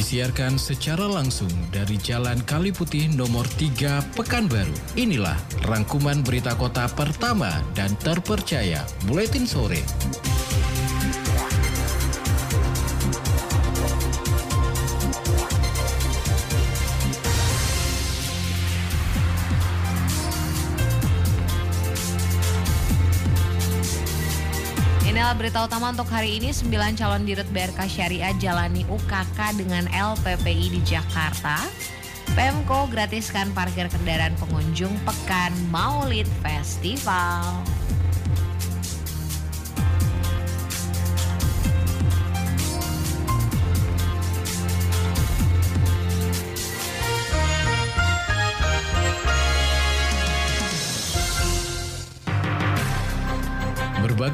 Disiarkan secara langsung dari Jalan Kali Putih nomor 3 Pekanbaru. Inilah rangkuman berita kota pertama dan terpercaya Buletin Sore. Berita utama untuk hari ini. 9 calon dirut BRK Syariah jalani UKK dengan LPPI di Jakarta. Pemko gratiskan parkir kendaraan pengunjung Pekan Maulid Festival.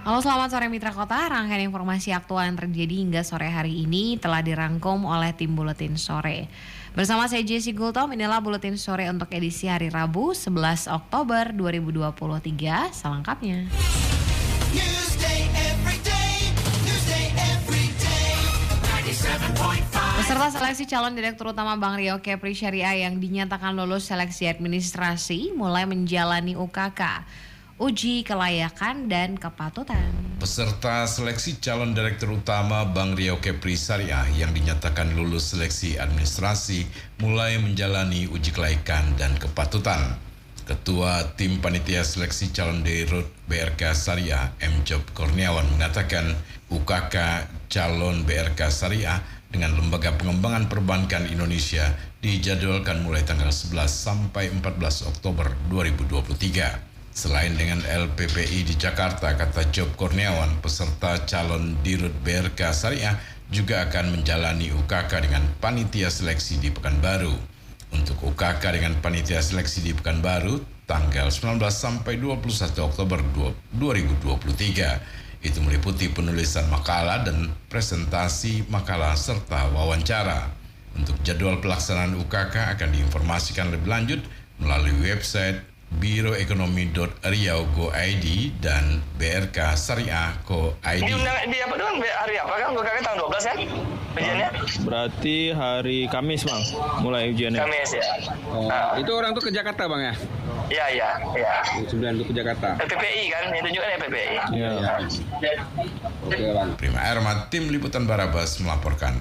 Halo selamat sore Mitra Kota, rangkaian informasi aktual yang terjadi hingga sore hari ini telah dirangkum oleh tim Buletin Sore. Bersama saya Jesse Gultom, inilah Buletin Sore untuk edisi hari Rabu 11 Oktober 2023, selengkapnya. Newsday every day. Newsday every day. 97.5. Peserta seleksi calon Direktur Utama Bank Rio Kepri Syariah yang dinyatakan lulus seleksi administrasi mulai menjalani UKK, uji kelayakan dan kepatutan. Peserta seleksi calon Direktur Utama Bank Riau Kepri Syariah yang dinyatakan lulus seleksi administrasi mulai menjalani uji kelaikan dan kepatutan. Ketua Tim Panitia Seleksi Calon Dirut BRK Syariah M. Job Kurniawan mengatakan UKK calon BRK Syariah dengan Lembaga Pengembangan Perbankan Indonesia dijadwalkan mulai tanggal 11 sampai 14 Oktober 2023. Selain dengan LPPI di Jakarta, kata Job Kurniawan, peserta calon Dirut BRK Syariah juga akan menjalani UKK dengan panitia seleksi di Pekanbaru. Untuk UKK dengan panitia seleksi di Pekanbaru, tanggal 19 sampai 21 Oktober 2023. Itu meliputi penulisan makalah dan presentasi makalah serta wawancara. Untuk jadwal pelaksanaan UKK akan diinformasikan lebih lanjut melalui website biroekonomi.riau.go.id dan BRK Syariah Co.id. Ini undang di apa doang? Hari apa kan? Gue kakek tanggal 12 kan? Ujiannya? Berarti hari Kamis bang, mulai ujiannya. Kamis ya. Oh, Nah, itu orang tuh ke Jakarta bang ya? Iya, iya, iya. Sembilan tuh ke Jakarta. PPI kan? Itu juga ya PPI. Iya. Oke bang. Prima Erma, tim liputan Barabas melaporkan.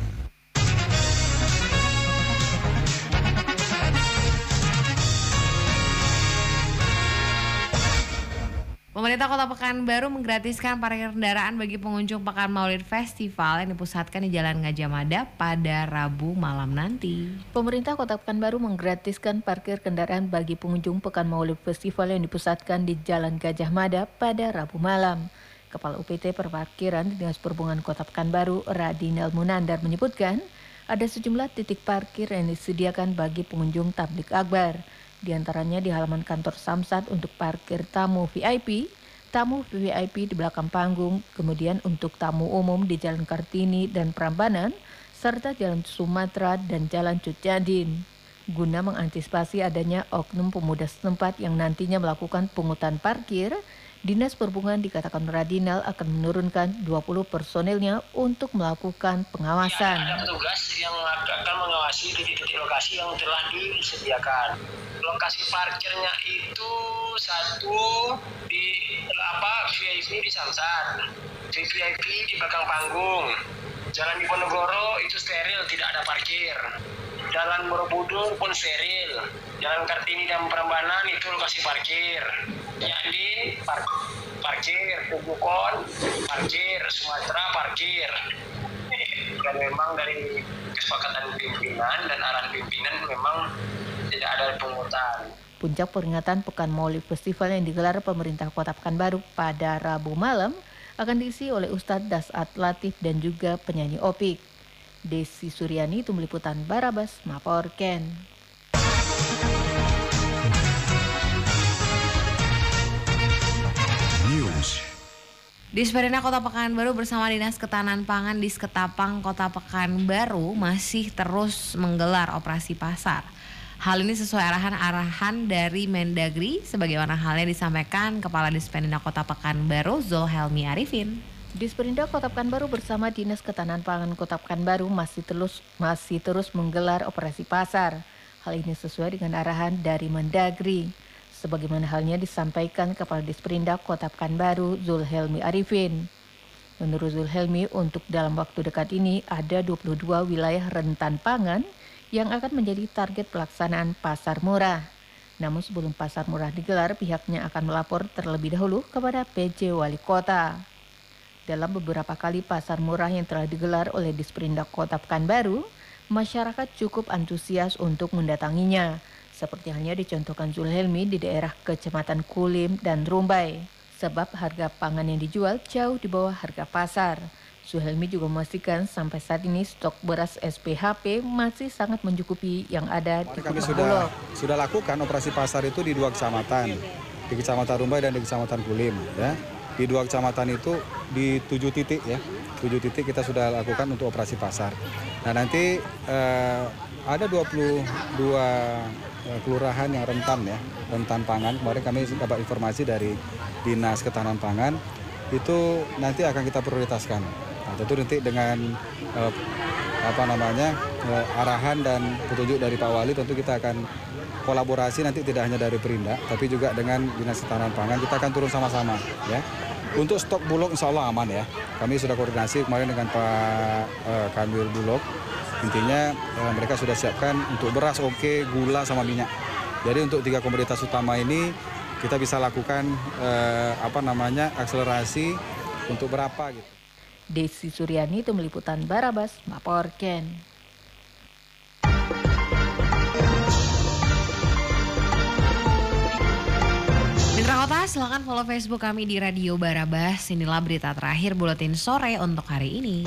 Pemerintah Kota Pekanbaru menggratiskan parkir kendaraan bagi pengunjung Pekan Maulid Festival yang dipusatkan di Jalan Gajah Mada pada Rabu malam nanti. Pemerintah Kota Pekanbaru menggratiskan parkir kendaraan bagi pengunjung Pekan Maulid Festival yang dipusatkan di Jalan Gajah Mada pada Rabu malam. Kepala UPT Perparkiran Dinas Perhubungan Kota Pekanbaru, Radinal Munandar menyebutkan, ada sejumlah titik parkir yang disediakan bagi pengunjung tablik akbar. Di antaranya di halaman kantor Samsat untuk parkir tamu VIP, tamu VIP di belakang panggung, kemudian untuk tamu umum di Jalan Kartini dan Prambanan, serta Jalan Sumatera dan Jalan Cutjadin. Guna mengantisipasi adanya oknum pemuda setempat yang nantinya melakukan pungutan parkir, Dinas Perhubungan dikatakan Radinal akan menurunkan 20 personilnya untuk melakukan pengawasan. Ada petugas yang akan mengawasi titik-titik lokasi yang telah disediakan. Lokasi parkirnya itu satu di apa VIP di Samsat, VIP di belakang panggung. Jalan Diponegoro itu steril, tidak ada parkir. Jalan Borobudur pun steril. Jalan Kartini dan Prambanan itu lokasi parkir. Jadi par parkir, Tugukon parkir, Sumatera parkir. Dan memang dari kesepakatan pimpinan dan arahan pimpinan memang tidak ada pungutan. Puncak peringatan Pekan Maulid Festival yang digelar pemerintah Kota Pekanbaru pada Rabu malam akan diisi oleh Ustadz Dasat Latif dan juga penyanyi Opik. Desi Suryani itu meliputan Barabas Maporken. News. Disperinda Kota Pekanbaru bersama Dinas Ketahanan Pangan di Seketapang Kota Pekanbaru masih terus menggelar operasi pasar. Hal ini sesuai arahan-arahan dari Mendagri sebagaimana halnya disampaikan Kepala Disperinda Kota Pekanbaru Zulhelmi Arifin. Disperinda Kota Pekanbaru bersama Dinas Ketahanan Pangan Kota Pekanbaru masih terus masih terus menggelar operasi pasar. Hal ini sesuai dengan arahan dari Mendagri. Sebagaimana halnya disampaikan Kepala Disperinda Kota Pekanbaru Zulhelmi Arifin. Menurut Zulhelmi, untuk dalam waktu dekat ini ada 22 wilayah rentan pangan yang akan menjadi target pelaksanaan pasar murah. Namun sebelum pasar murah digelar, pihaknya akan melapor terlebih dahulu kepada PJ Wali Kota. Dalam beberapa kali pasar murah yang telah digelar oleh Disperindak Kota Pekanbaru, masyarakat cukup antusias untuk mendatanginya, seperti halnya dicontohkan Zulhelmi di daerah Kecamatan Kulim dan Rumbai, sebab harga pangan yang dijual jauh di bawah harga pasar. Zulhelmi juga memastikan sampai saat ini stok beras SPHP masih sangat mencukupi yang ada di Kami sudah sudah lakukan operasi pasar itu di dua kecamatan, di kecamatan Rumbai dan di kecamatan Kulim. Ya, di dua kecamatan itu di tujuh titik ya, tujuh titik kita sudah lakukan untuk operasi pasar. Nah nanti eh, ada 22 eh, kelurahan yang rentan ya, rentan pangan. Kemarin kami dapat informasi dari dinas ketahanan pangan itu nanti akan kita prioritaskan. Nah, tentu nanti dengan eh, apa namanya eh, arahan dan petunjuk dari Pak Wali tentu kita akan kolaborasi nanti tidak hanya dari Perindak tapi juga dengan Dinas Ketahanan Pangan kita akan turun sama-sama ya. Untuk stok bulog insya Allah aman ya. Kami sudah koordinasi kemarin dengan Pak eh, Kanwil Bulog. Intinya eh, mereka sudah siapkan untuk beras oke, gula sama minyak. Jadi untuk tiga komoditas utama ini kita bisa lakukan eh, apa namanya akselerasi untuk berapa gitu. Desi Suryani itu meliputan Barabas Maporken. Mitra Kota, silahkan follow Facebook kami di Radio Barabas. Inilah berita terakhir Buletin Sore untuk hari ini.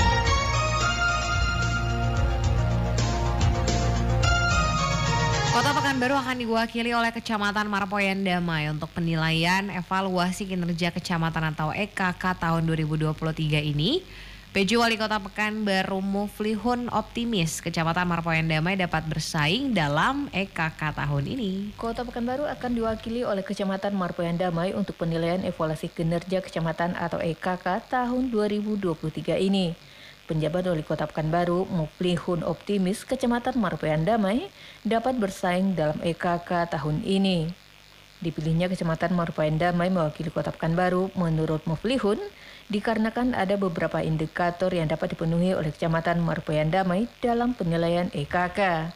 Pekanbaru akan diwakili oleh Kecamatan Marpoyan Damai untuk penilaian evaluasi kinerja kecamatan atau EKK tahun 2023 ini. PJ Wali Kota Pekanbaru Muflihun optimis Kecamatan Marpoyan Damai dapat bersaing dalam EKK tahun ini. Kota Pekanbaru akan diwakili oleh Kecamatan Marpoyan Damai untuk penilaian evaluasi kinerja kecamatan atau EKK tahun 2023 ini. Penjabat Wali Kota Pekanbaru, Muflihun optimis Kecamatan Marpoyan Damai dapat bersaing dalam EKK tahun ini. Dipilihnya Kecamatan Marpoyan Damai mewakili Kota Pekanbaru menurut Muflihun dikarenakan ada beberapa indikator yang dapat dipenuhi oleh Kecamatan Marpoyan Damai dalam penilaian EKK.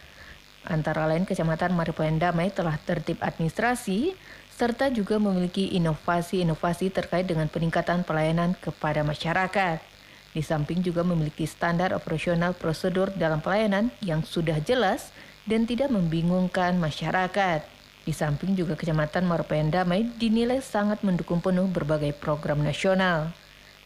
Antara lain Kecamatan Marpoyan Damai telah tertib administrasi serta juga memiliki inovasi-inovasi terkait dengan peningkatan pelayanan kepada masyarakat. Di samping juga memiliki standar operasional prosedur dalam pelayanan yang sudah jelas dan tidak membingungkan masyarakat. Di samping juga Kecamatan Marpayan Damai dinilai sangat mendukung penuh berbagai program nasional.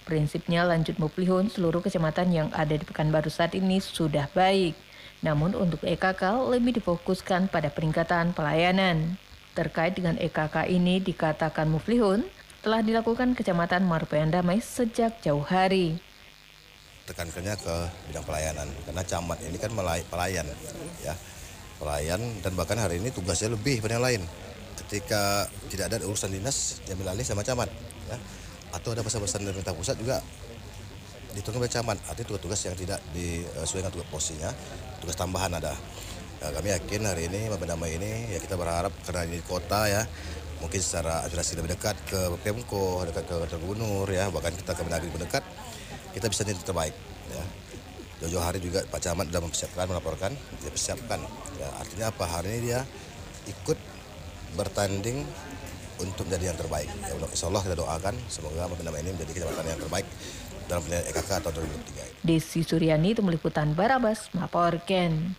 Prinsipnya lanjut Muplihun seluruh kecamatan yang ada di Pekanbaru saat ini sudah baik. Namun untuk EKK lebih difokuskan pada peningkatan pelayanan. Terkait dengan EKK ini dikatakan Muflihun telah dilakukan Kecamatan Marpayan Damai sejak jauh hari. Tekankannya ke bidang pelayanan. Karena camat ini kan melay- pelayan ya. Pelayan dan bahkan hari ini tugasnya lebih pada yang lain. Ketika tidak ada urusan dinas diambil alih sama camat ya. Atau ada pesan-pesan dari pemerintah pusat juga ditunggu oleh camat. Artinya tugas-tugas yang tidak disesuaikan tugas posisinya tugas tambahan ada. Ya, kami yakin hari ini Bapak Damai ini ya kita berharap karena ini kota ya mungkin secara administrasi lebih dekat ke Pemko dekat ke gubernur ya. Bahkan kita ke Mendagri mendekat kita bisa jadi terbaik ya. Jauh-jauh hari juga Pak Camat sudah mempersiapkan melaporkan. Dia persiapkan ya, artinya apa? Hari ini dia ikut bertanding untuk menjadi yang terbaik. Ya, insya Allah kita doakan. Semoga Mapinama ini menjadi kecamatan yang terbaik dalam penilaian EKK tahun 2023 Desi Suryani, Tim Liputan Barabas, melaporkan.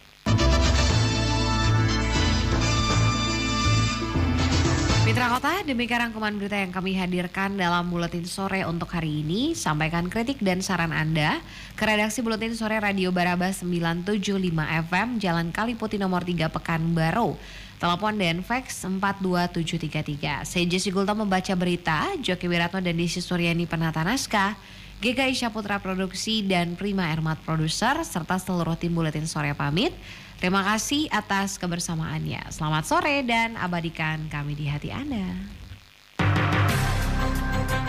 Mitra Kota, demikian rangkuman berita yang kami hadirkan dalam Buletin Sore untuk hari ini. Sampaikan kritik dan saran Anda ke redaksi Buletin Sore Radio Barabas 975 FM, Jalan Kaliputi nomor 3 Pekanbaru. Telepon dan fax 42733. Saya Jesse Gulta membaca berita, Joki Wiratno dan Desi Suryani penata naskah, GKI Syaputra Produksi dan Prima Ermat Produser, serta seluruh tim Buletin Sore pamit. Terima kasih atas kebersamaannya. Selamat sore dan abadikan kami di hati Anda.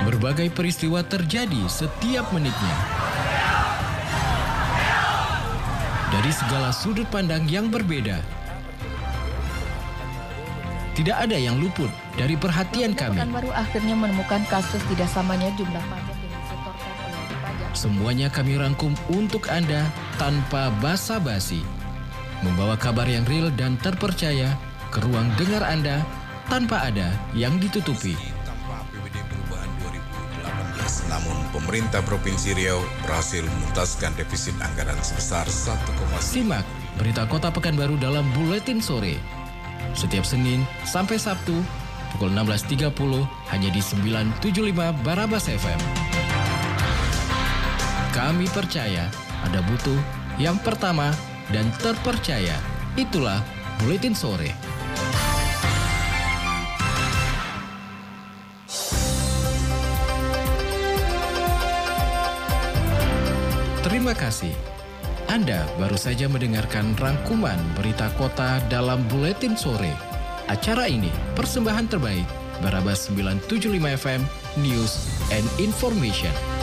Berbagai peristiwa terjadi setiap menitnya. Dari segala sudut pandang yang berbeda. Tidak ada yang luput dari perhatian kami. Pekanbaru akhirnya menemukan kasus tidak samanya jumlah pajak Semuanya kami rangkum untuk Anda tanpa basa-basi. Membawa kabar yang real dan terpercaya ke ruang dengar Anda tanpa ada yang ditutupi. Tanpa APBD perubahan 2018, namun pemerintah Provinsi Riau berhasil menuntaskan defisit anggaran sebesar 1,9 Simak berita Kota Pekanbaru dalam Buletin Sore. Setiap Senin sampai Sabtu pukul 16.30 hanya di 975 Barabas FM. Kami percaya ada butuh yang pertama dan terpercaya. Itulah Buletin Sore. Terima kasih. Anda baru saja mendengarkan rangkuman berita kota dalam Buletin Sore. Acara ini persembahan terbaik Barabas 975 FM News and Information.